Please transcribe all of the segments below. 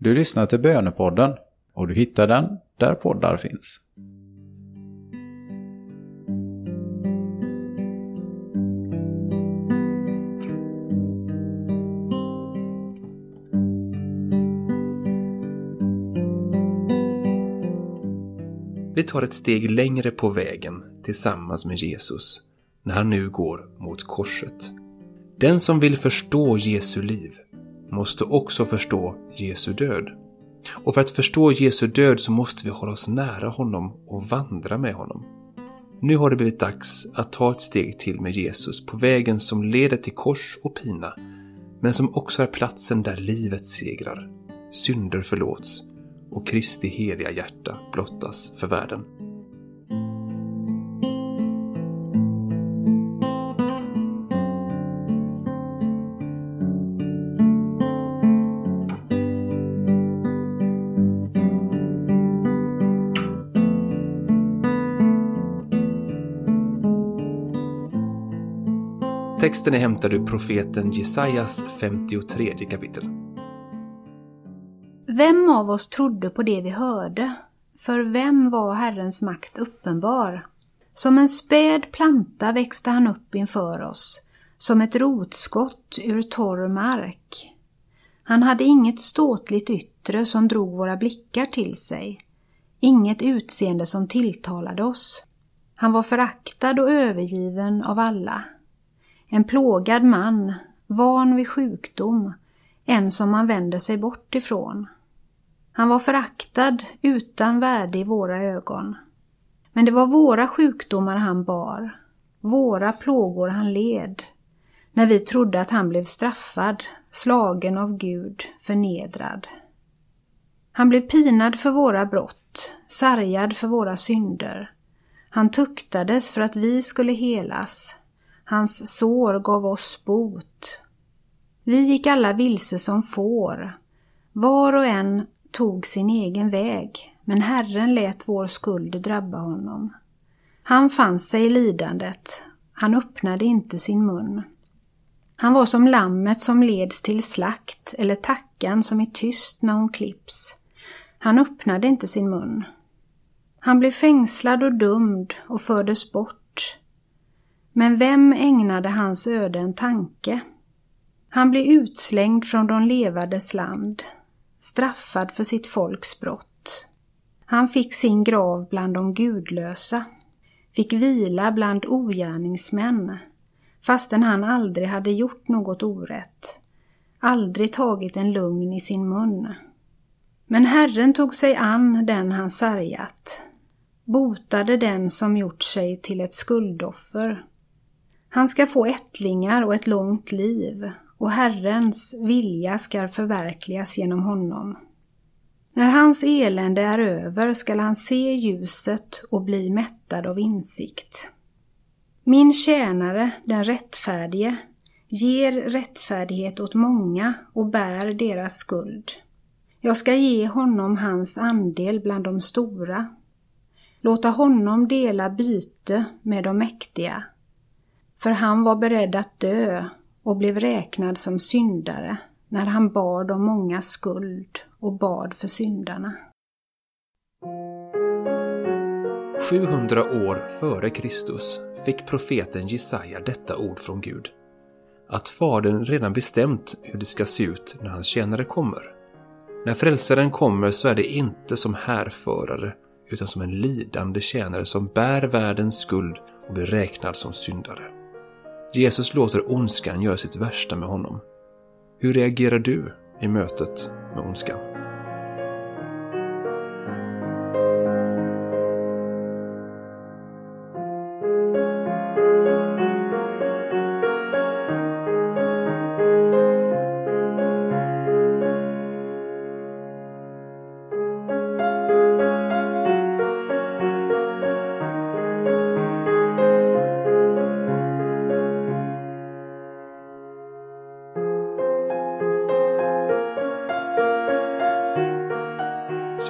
Du lyssnar till Bönepodden och du hittar den där poddar finns. Vi tar ett steg längre på vägen tillsammans med Jesus när han nu går mot korset. Den som vill förstå Jesu liv måste också förstå Jesu död. Och för att förstå Jesu död så måste vi hålla oss nära honom och vandra med honom. Nu har det blivit dags att ta ett steg till med Jesus på vägen som leder till kors och pina, men som också är platsen där livet segrar, synder förlåts och Kristi heliga hjärta blottas för världen. Texten är hämtad ur profeten Jesajas 53 kapitel. Vem av oss trodde på det vi hörde? För vem var Herrens makt uppenbar? Som en späd planta växte han upp inför oss, som ett rotskott ur torr mark. Han hade inget ståtligt yttre som drog våra blickar till sig, inget utseende som tilltalade oss. Han var föraktad och övergiven av alla. En plågad man, van vid sjukdom, en som man vänder sig bort ifrån. Han var föraktad, utan värde i våra ögon. Men det var våra sjukdomar han bar, våra plågor han led, när vi trodde att han blev straffad, slagen av Gud, förnedrad. Han blev pinad för våra brott, sargad för våra synder. Han tuktades för att vi skulle helas. Hans sår gav oss bot. Vi gick alla vilse som får. Var och en tog sin egen väg, men Herren lät vår skuld drabba honom. Han fann sig i lidandet, han öppnade inte sin mun. Han var som lammet som leds till slakt eller tackan som är tyst när hon klipps. Han öppnade inte sin mun. Han blev fängslad och dömd och fördes bort. Men vem ägnade hans öde en tanke? Han blev utslängd från de levades land, straffad för sitt folks brott. Han fick sin grav bland de gudlösa, fick vila bland ogärningsmän, fastän han aldrig hade gjort något orätt, aldrig tagit en lugn i sin mun. Men Herren tog sig an den han sargat, botade den som gjort sig till ett skuldoffer. Han ska få ättlingar och ett långt liv och Herrens vilja skall förverkligas genom honom. När hans elände är över skall han se ljuset och bli mättad av insikt. Min tjänare, den rättfärdige, ger rättfärdighet åt många och bär deras skuld. Jag ska ge honom hans andel bland de stora, låta honom dela byte med de mäktiga. För han var beredd att dö och blev räknad som syndare när han bad om många skuld och bad för syndarna. 700 år före Kristus fick profeten Jesaja detta ord från Gud. Att Fadern redan bestämt hur det ska se ut när hans tjänare kommer. När frälsaren kommer så är det inte som härförare utan som en lidande tjänare som bär världens skuld och blir räknad som syndare. Jesus låter ondskan göra sitt värsta med honom. Hur reagerar du i mötet med ondskan?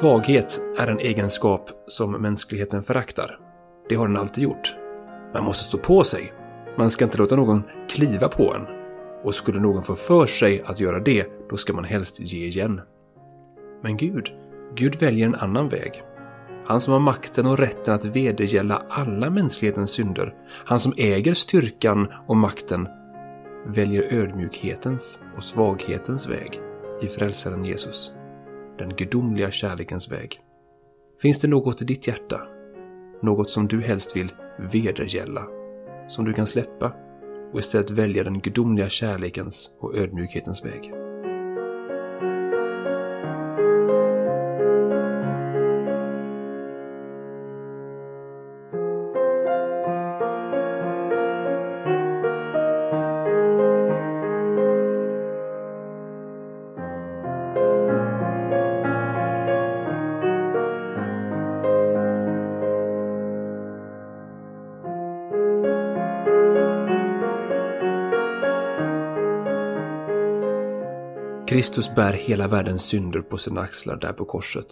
Svaghet är en egenskap som mänskligheten föraktar. Det har den alltid gjort. Man måste stå på sig. Man ska inte låta någon kliva på en. Och skulle någon få för sig att göra det, då ska man helst ge igen. Men Gud, Gud väljer en annan väg. Han som har makten och rätten att vedergälla alla mänsklighetens synder, han som äger styrkan och makten, väljer ödmjukhetens och svaghetens väg i frälsaren Jesus. Den gudomliga kärlekens väg. Finns det något i ditt hjärta? Något som du helst vill vedergälla? Som du kan släppa och istället välja den gudomliga kärlekens och ödmjukhetens väg? Kristus bär hela världens synder på sina axlar där på korset.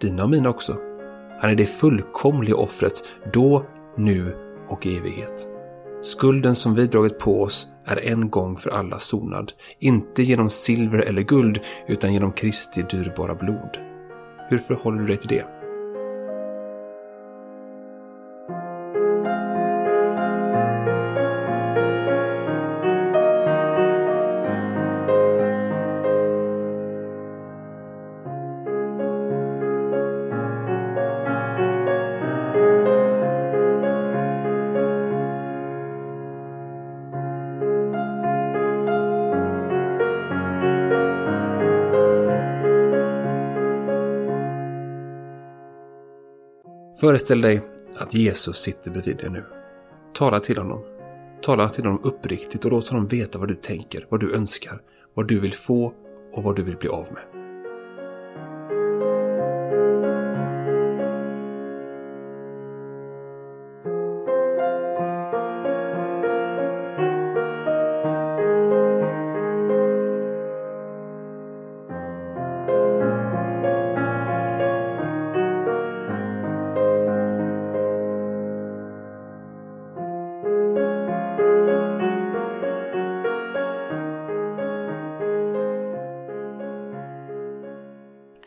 Dina och mina också. Han är det fullkomliga offret, då, nu och i evighet. Skulden som vi dragit på oss är en gång för alla sonad, inte genom silver eller guld, utan genom Kristi dyrbara blod. Hur förhåller du dig till det? Föreställ dig att Jesus sitter bredvid dig nu. Tala till honom. Tala till honom uppriktigt och låt honom veta vad du tänker, vad du önskar, vad du vill få och vad du vill bli av med.